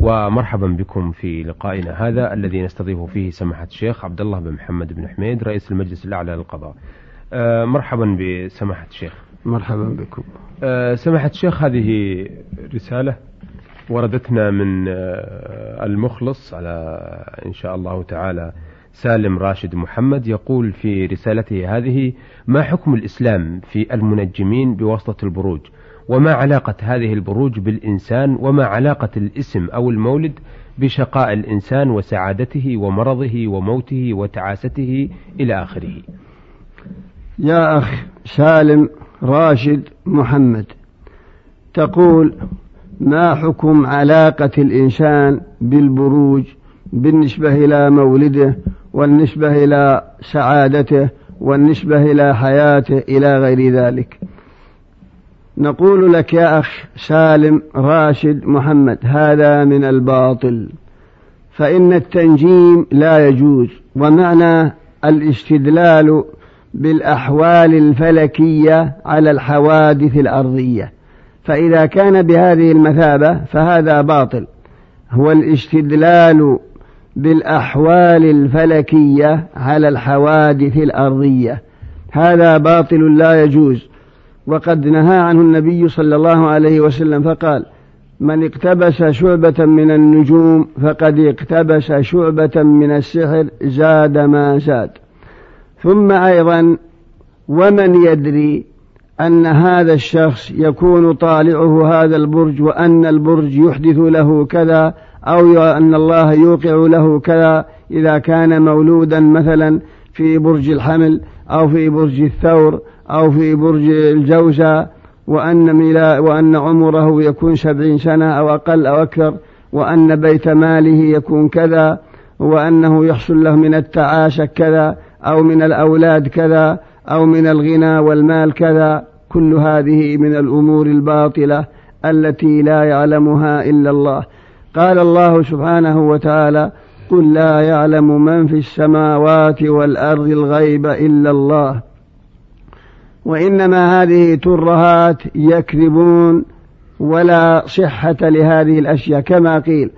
ومرحبا بكم في لقائنا هذا الذي نستضيف فيه سماحة الشيخ عبد الله بن محمد بن حميد رئيس المجلس الأعلى للقضاء. آه، مرحبا بسماحة الشيخ. مرحبا بكم. آه، سماحة الشيخ هذه رسالة وردتنا من آه، المخلص على إن شاء الله تعالى سالم راشد محمد يقول في رسالته هذه ما حكم الإسلام في المنجمين بواسطة البروج؟ وما علاقة هذه البروج بالإنسان وما علاقة الاسم أو المولد بشقاء الإنسان وسعادته ومرضه وموته وتعاسته إلى آخره. يا أخ سالم راشد محمد تقول ما حكم علاقة الإنسان بالبروج بالنسبة إلى مولده والنسبة إلى سعادته والنسبة إلى حياته إلى غير ذلك؟ نقول لك يا أخ سالم راشد محمد هذا من الباطل. فإن التنجيم لا يجوز ومعنى الاستدلال بالأحوال الفلكية على الحوادث الأرضية. فإذا كان بهذه المثابة فهذا باطل. هو الاستدلال بالأحوال الفلكية على الحوادث الأرضية. هذا باطل لا يجوز. وقد نهى عنه النبي صلى الله عليه وسلم فقال من اقتبس شعبة من النجوم فقد اقتبس شعبة من السحر زاد ما زاد. ثم أيضا ومن يدري أن هذا الشخص يكون طالعه هذا البرج وأن البرج يحدث له كذا أو أن الله يوقع له كذا إذا كان مولودا مثلا في برج الحمل أو في برج الثور أو في برج الجوزة وأن وأن عمره يكون سبعين سنة أو أقل أو أكثر وأن بيت ماله يكون كذا وأنه يحصل له من التعاشة كذا أو من الأولاد كذا أو من الغنى والمال كذا. كل هذه من الأمور الباطلة التي لا يعلمها إلا الله. قال الله سبحانه وتعالى قل لا يعلم من في السماوات والأرض الغيب إلا الله. وإنما هذه ترهات يكذبون ولا صحة لهذه الأشياء. كما قيل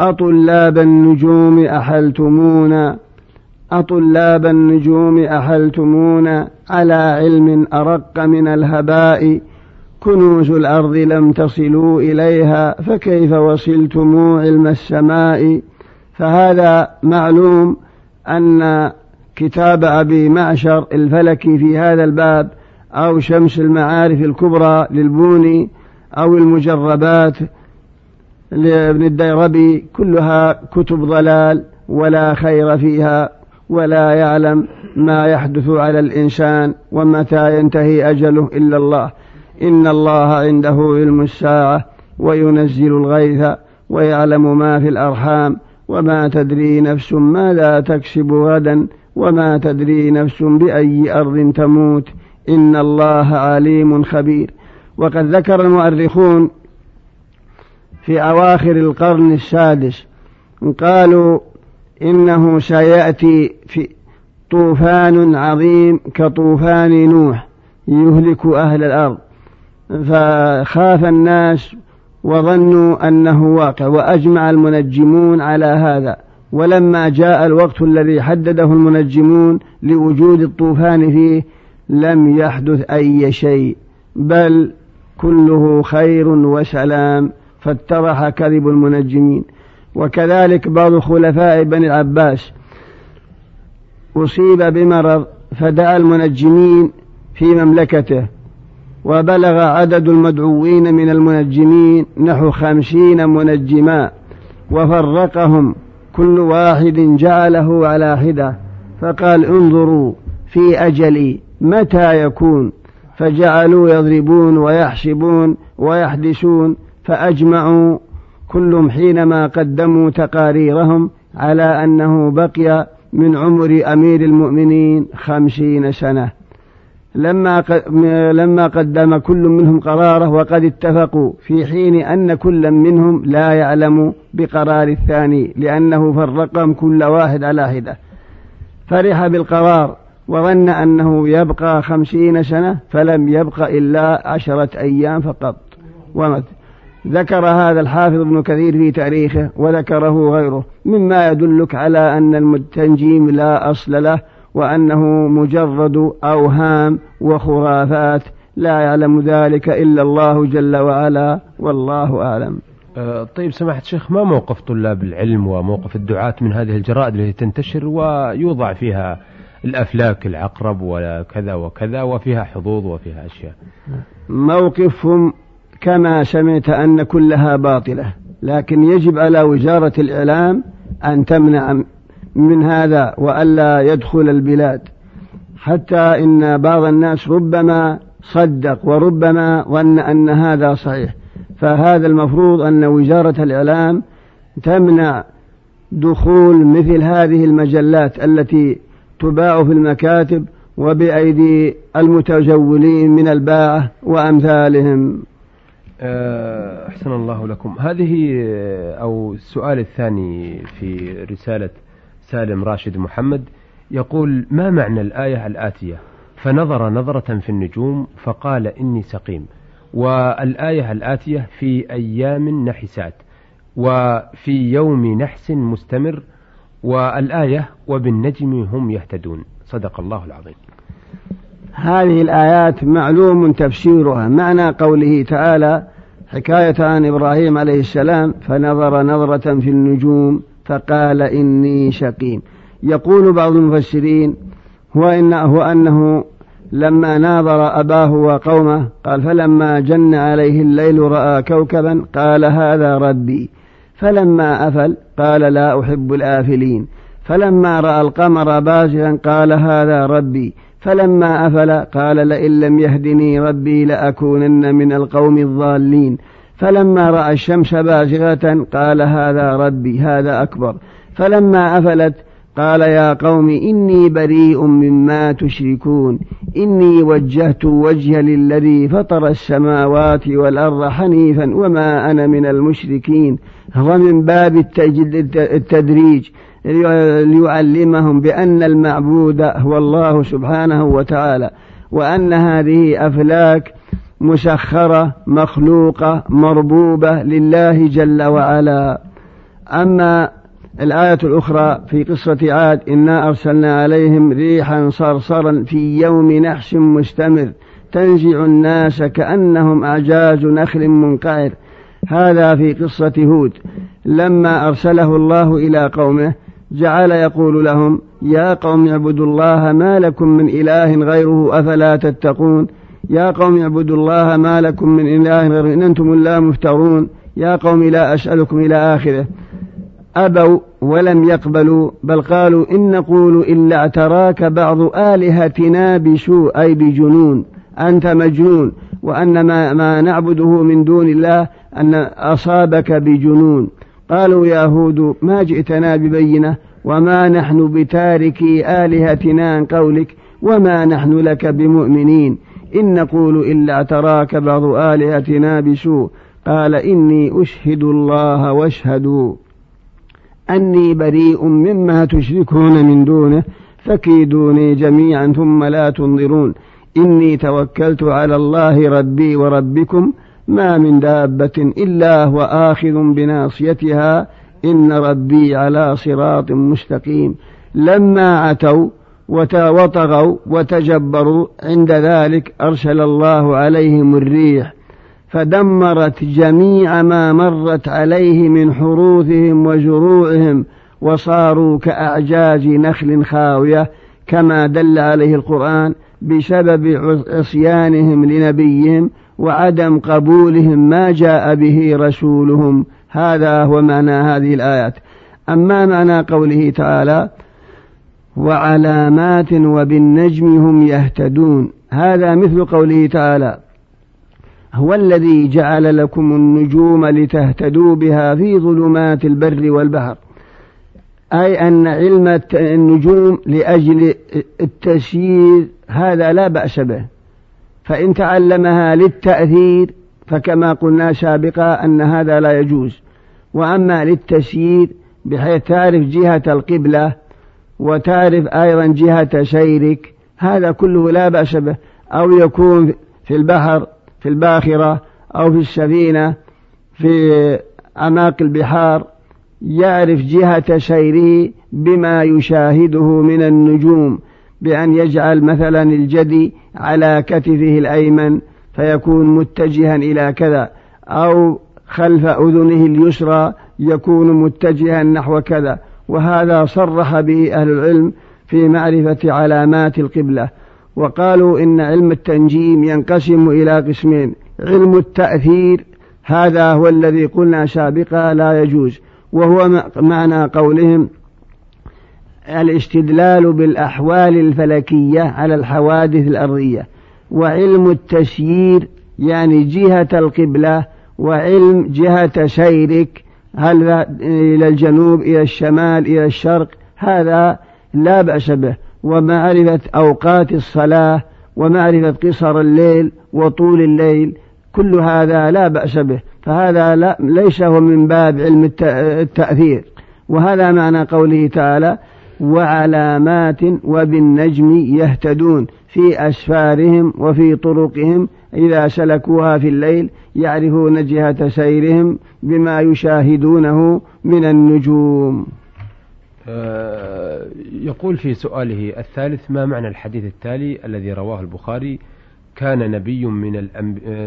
أطلاب النجوم أحلتمونا؟ أطلاب النجوم أحلتمونا؟ على علم أرق من الهباء؟ كنوز الأرض لم تصلوا إليها فكيف وصلتم علم السماء؟ فهذا معلوم أن كتاب أبي معشر الفلكي في هذا الباب أو شمس المعارف الكبرى للبوني أو المجربات لابن الديربي كلها كتب ضلال ولا خير فيها ولا يعلم ما يحدث على الإنسان ومتى ينتهي أجله إلا الله. إن الله عنده علم الساعة وينزل الغيث ويعلم ما في الأرحام وما تدري نفس ماذا تكسب غدا وما تدري نفس بأي أرض تموت. إن الله عليم خبير. وقد ذكر المؤرخون في أواخر القرن السادس قالوا إنه سيأتي في طوفان عظيم كطوفان نوح يهلك أهل الأرض. فخاف الناس وظنوا أنه واقع وأجمع المنجمون على هذا. ولما جاء الوقت الذي حدده المنجمون لوجود الطوفان فيه لم يحدث أي شيء بل كله خير وسلام فاتضح كذب المنجمين. وكذلك بعض خلفاء بني العباس أصيب بمرض فدعا المنجمين في مملكته. وبلغ عدد المدعوين من المنجمين نحو خمسين منجما وفرقهم كل واحد جعله على حدة فقال انظروا في أجلي متى يكون؟ فجعلوا يضربون ويحسبون ويحدثون فأجمعوا كلهم حينما قدموا تقاريرهم على أنه بقي من عمر أمير المؤمنين خمسين سنة. لما لما قدم كل منهم قرارة وقد اتفقوا في حين أن كل منهم لا يعلم بقرار الثاني لأنه فرقهم كل واحد على حدة فرح بالقرار وظن أنه يبقى خمسين سنة فلم يبق إلا عشرة أيام فقط. ومت ذكر هذا الحافظ ابن كثير في تاريخه وذكره غيره مما يدلك على أن التنجيم لا أصل له وأنه مجرد أوهام وخرافات لا يعلم ذلك إلا الله جل وعلا والله أعلم. أه، طيب سماحة الشيخ ما موقف طلاب العلم وموقف الدعاة من هذه الجرائد التي تنتشر ويوضع فيها الأفلاك العقرب وكذا وكذا وفيها حظوظ وفيها أشياء؟ موقفهم كما سمعت أن كلها باطلة لكن يجب على وزارة الإعلام أن تمنع من هذا وألا يدخل البلاد. حتى إن بعض الناس ربما صدق وربما ظن أن هذا صحيح. فهذا المفروض أن وزارة الإعلام تمنع دخول مثل هذه المجلات التي تباع في المكاتب وبأيدي المتجولين من الباعة وأمثالهم. آه، أحسن الله لكم. هذه آه، أو السؤال الثاني في رسالة سالم راشد محمد يقول ما معنى الآية الآتية؟ فنظر نظرة في النجوم فقال إني سقيم. والآية الآتية في أيام نحسات وفي يوم نحس مستمر والآية وبالنجم هم يهتدون. صدق الله العظيم. هذه الآيات معلوم تفسيرها معنى قوله تعالى حكاية عن إبراهيم عليه السلام فنظر نظرة في النجوم فقال إني شقيم. يقول بعض المفسرين هو, إن هو أنه لما ناظر أباه وقومه قال فلما جن عليه الليل رأى كوكبا قال هذا ربي. فلما أفل قال لا أحب الآفلين. فلما رأى القمر بازغا قال هذا ربي. فلما أفل قال لئن لم يهدني ربي لأكونن من القوم الضالين. فلما رأى الشمس بازغة قال هذا ربي هذا أكبر. فلما أفلت قال يا قوم إني بريء مما تشركون. إني وجهت وجه للذي فطر السماوات والأرض حنيفا وما أنا من المشركين. هو من باب التدريج. ليعلمهم بأن المعبود هو الله سبحانه وتعالى وأن هذه أفلاك مسخرة مخلوقة مربوبة لله جل وعلا. أما الآية الأخرى في قصة عاد إنا أرسلنا عليهم ريحا صرصرا في يوم نحس مستمر تنزع الناس كأنهم أعجاز نخل منقعر. هذا في قصة هود. لما أرسله الله إلى قومه جعل يقول لهم يا قوم اعبدوا الله ما لكم من إله غيره أفلا تتقون؟ يا قوم اعبدوا الله ما لكم من إله غيره إن أنتم لا مفترون. يا قوم لا أسألكم إلى آخره. أبوا ولم يقبلوا بل قالوا إن نقول إلا اعتراك بعض آلهتنا بسوء أي بجنون. أنت مجنون وأن ما, ما نعبده من دون الله أن أصابك بجنون. قالوا يا هود ما جئتنا ببينة؟ وما نحن بتاركي آلهتنا عن قولك؟ وما نحن لك بمؤمنين؟ إن نقول إلا اعتراك بعض آلهتنا بسوء. قال إني أشهد الله واشهدوا. أني بريء مما تشركون من دونه فكيدوني جميعا ثم لا تنظرون. إني توكلت على الله ربي وربكم ما من دابة إلا هو آخذ بناصيتها. إن ربي على صراط مستقيم. لما عتوا وطغوا وتجبروا عند ذلك أرسل الله عليهم الريح فدمرت جميع ما مرت عليه من حروثهم وزروعهم وصاروا كأعجاز نخل خاوية كما دل عليه القرآن بسبب عصيانهم لنبيهم وعدم قبولهم ما جاء به رسولهم. هذا هو معنى هذه الآيات. أما معنى قوله تعالى وعلامات وبالنجم هم يهتدون. هذا مثل قوله تعالى هو الذي جعل لكم النجوم لتهتدوا بها في ظلمات البر والبحر. أي أن علم النجوم لأجل التسيير هذا لا بأس به. فإن تعلمها للتأثير فكما قلنا سابقا أن هذا لا يجوز. وأما للتسيير بحيث تعرف جهة القبلة وتعرف أيضا جهة سيرك هذا كله لا بأس به. أو يكون في البحر في الباخرة أو في السفينة في أعماق البحار. يعرف جهة سيره بما يشاهده من النجوم بأن يجعل مثلا الجدي على كتفه الأيمن فيكون متجها إلى كذا. أو خلف أذنه اليسرى يكون متجها نحو كذا. وهذا صرح به أهل العلم في معرفة علامات القبلة. وقالوا إن علم التنجيم ينقسم إلى قسمين علم التأثير هذا هو الذي قلنا سابقا لا يجوز وهو معنى قولهم الاستدلال بالأحوال الفلكية على الحوادث الأرضية. وعلم التسيير يعني جهة القبلة وعلم جهة سيرك هل إلى الجنوب إلى الشمال إلى الشرق؟ هذا لا بأس به. ومعرفة أوقات الصلاة ومعرفة قصر الليل وطول الليل كل هذا لا بأس به. فهذا لا ليس هو من باب علم التأثير. وهذا معنى قوله تعالى وعلامات وبالنجم يهتدون. في أسفارهم وفي طرقهم إذا سلكوها في الليل يعرفون جهة سيرهم بما يشاهدونه من النجوم. آه، يقول في سؤاله الثالث ما معنى الحديث التالي الذي رواه البخاري؟ كان نبي من,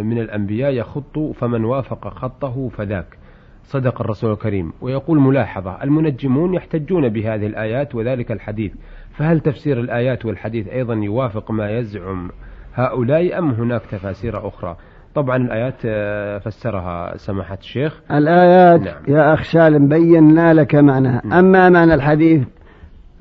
من الأنبياء يخط فمن وافق خطه فذاك. صدق الرسول الكريم. ويقول ملاحظة المنجمون يحتجون بهذه الآيات وذلك الحديث. فهل تفسير الآيات والحديث أيضا يوافق ما يزعم هؤلاء أم هناك تفاسير أخرى؟ طبعا الآيات آه، فسرها سماحة الشيخ. الآيات نعم. يا أخ سالم بينا لك معناها. نعم. أما معنى الحديث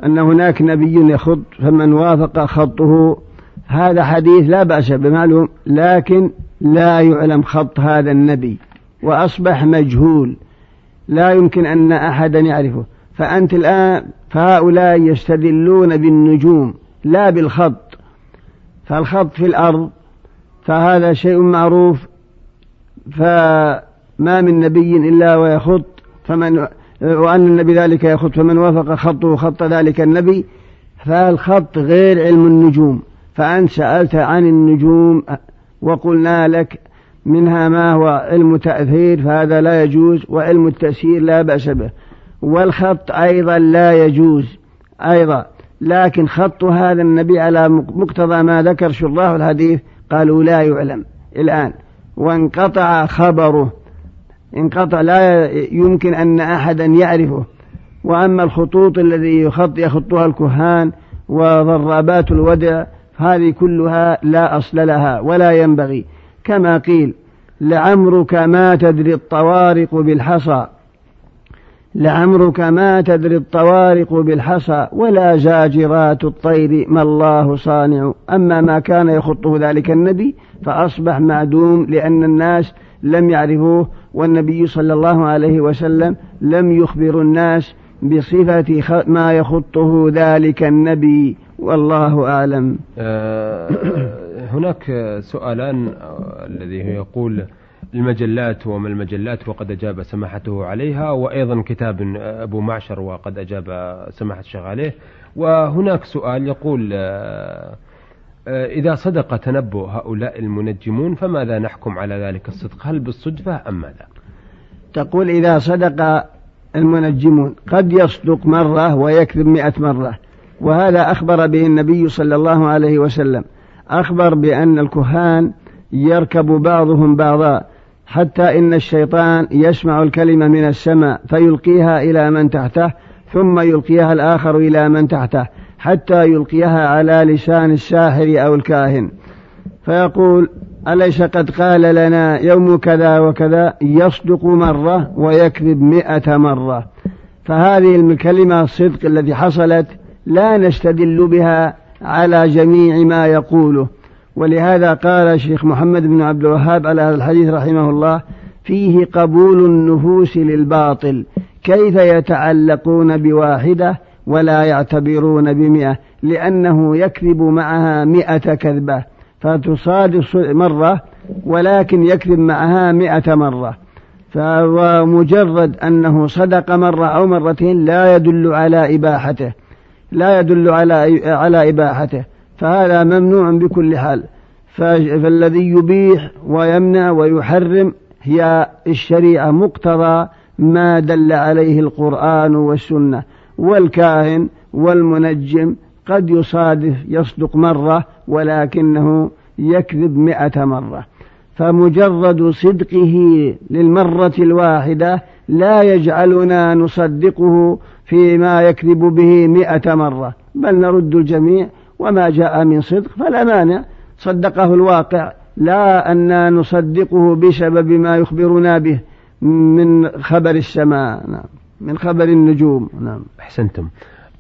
أن هناك نبي يخط فمن وافق خطه هذا حديث لا بأس بمعلوم لكن لا يعلم خط هذا النبي وأصبح مجهول. لا يمكن أن أحدا يعرفه. فأنت الآن فهؤلاء يستدلون بالنجوم لا بالخط. فالخط في الأرض فهذا شيء معروف فما من نبي إلا ويخط فمن وأن النبي ذلك يخط فمن وافق خطه خط ذلك النبي. فالخط غير علم النجوم. فأنت سألت عن النجوم وقلنا لك منها ما هو علم تأثير فهذا لا يجوز وعلم التأثير لا بأس به. والخط أيضا لا يجوز أيضا لكن خط هذا النبي على مقتضى ما ذكر شراح الحديث قالوا لا يعلم الآن. وانقطع خبره انقطع لا يمكن أن أحدا يعرفه. وأما الخطوط الذي يخط يخطها الكهان وضرابات الودع هذه كلها لا أصل لها ولا ينبغي. كما قيل لعمرك ما تدري الطوارق بالحصى. لعمرك ما تدري الطوارق بالحصى ولا زاجرات الطير ما الله صانع. أما ما كان يخطه ذلك النبي فأصبح معدوم لأن الناس لم يعرفوه والنبي صلى الله عليه وسلم لم يخبر الناس بصفة ما يخطه ذلك النبي. والله أعلم. آه، هناك سؤالان الذي يقول المجلات وما المجلات وقد أجاب سماحته عليها وأيضا كتاب أبو معشر وقد أجاب سماحة الشيخ عليه. وهناك سؤال يقول آه، آه، إذا صدق تنبؤ هؤلاء المنجمون فماذا نحكم على ذلك الصدق؟ هل بالصدفة أم ماذا؟ تقول إذا صدق المنجمون قد يصدق مرة ويكذب مئة مرة وهذا أخبر به النبي صلى الله عليه وسلم. أخبر بأن الكهان يركب بعضهم بعضا حتى إن الشيطان يسمع الكلمة من السماء فيلقيها إلى من تحته ثم يلقيها الآخر إلى من تحته حتى يلقيها على لسان الساحر أو الكاهن. فيقول أليس قد قال لنا يوم كذا وكذا؟ يصدق مرة ويكذب مئة مرة. فهذه الكلمة الصدق التي حصلت لا نستدل بها على جميع ما يقوله. ولهذا قال الشيخ محمد بن عبد الوهاب على هذا الحديث رحمه الله فيه قبول النفوس للباطل كيف يتعلقون بواحدة ولا يعتبرون بمئة؟ لأنه يكذب معها مئة كذبة فتصادف مرة ولكن يكذب معها مئة مرة. فمجرد أنه صدق مرة أو مرتين لا يدل على إباحته لا يدل على على إباحته. فهذا ممنوع بكل حال. فالذي يبيح ويمنع ويحرم هي الشريعة مقتضى ما دل عليه القرآن والسنة. والكاهن والمنجم قد يصادف يصدق مرة ولكنه يكذب مئة مرة. فمجرد صدقه للمرة الواحدة لا يجعلنا نصدقه فيما يكذب به مئة مرة. بل نرد الجميع وما جاء من صدق فلا مانع. صدقه الواقع. لا أن نصدقه بسبب ما يخبرنا به من خبر السماء. نعم. من خبر النجوم. نعم. أحسنتم.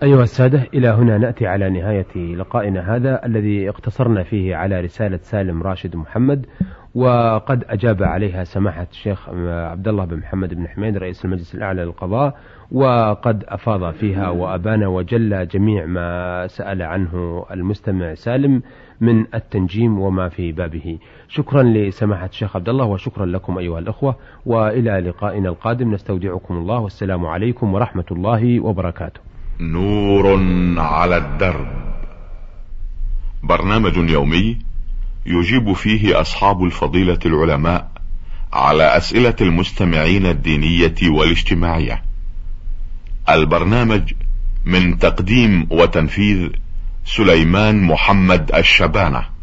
أيها السادة إلى هنا نأتي على نهاية لقائنا هذا الذي اقتصرنا فيه على رسالة سالم راشد محمد وقد أجاب عليها سماحة الشيخ عبد الله بن محمد بن حميد رئيس المجلس الأعلى للقضاء وقد أفاض فيها وأبان وجل جميع ما سأل عنه المستمع سالم من التنجيم وما في بابه. شكرا لسماحة الشيخ عبد الله وشكرا لكم أيها الأخوة وإلى لقائنا القادم. نستودعكم الله والسلام عليكم ورحمة الله وبركاته. نور على الدرب. برنامج يومي يجيب فيه أصحاب الفضيلة العلماء على أسئلة المستمعين الدينية والاجتماعية. البرنامج من تقديم وتنفيذ سليمان محمد الشبانة.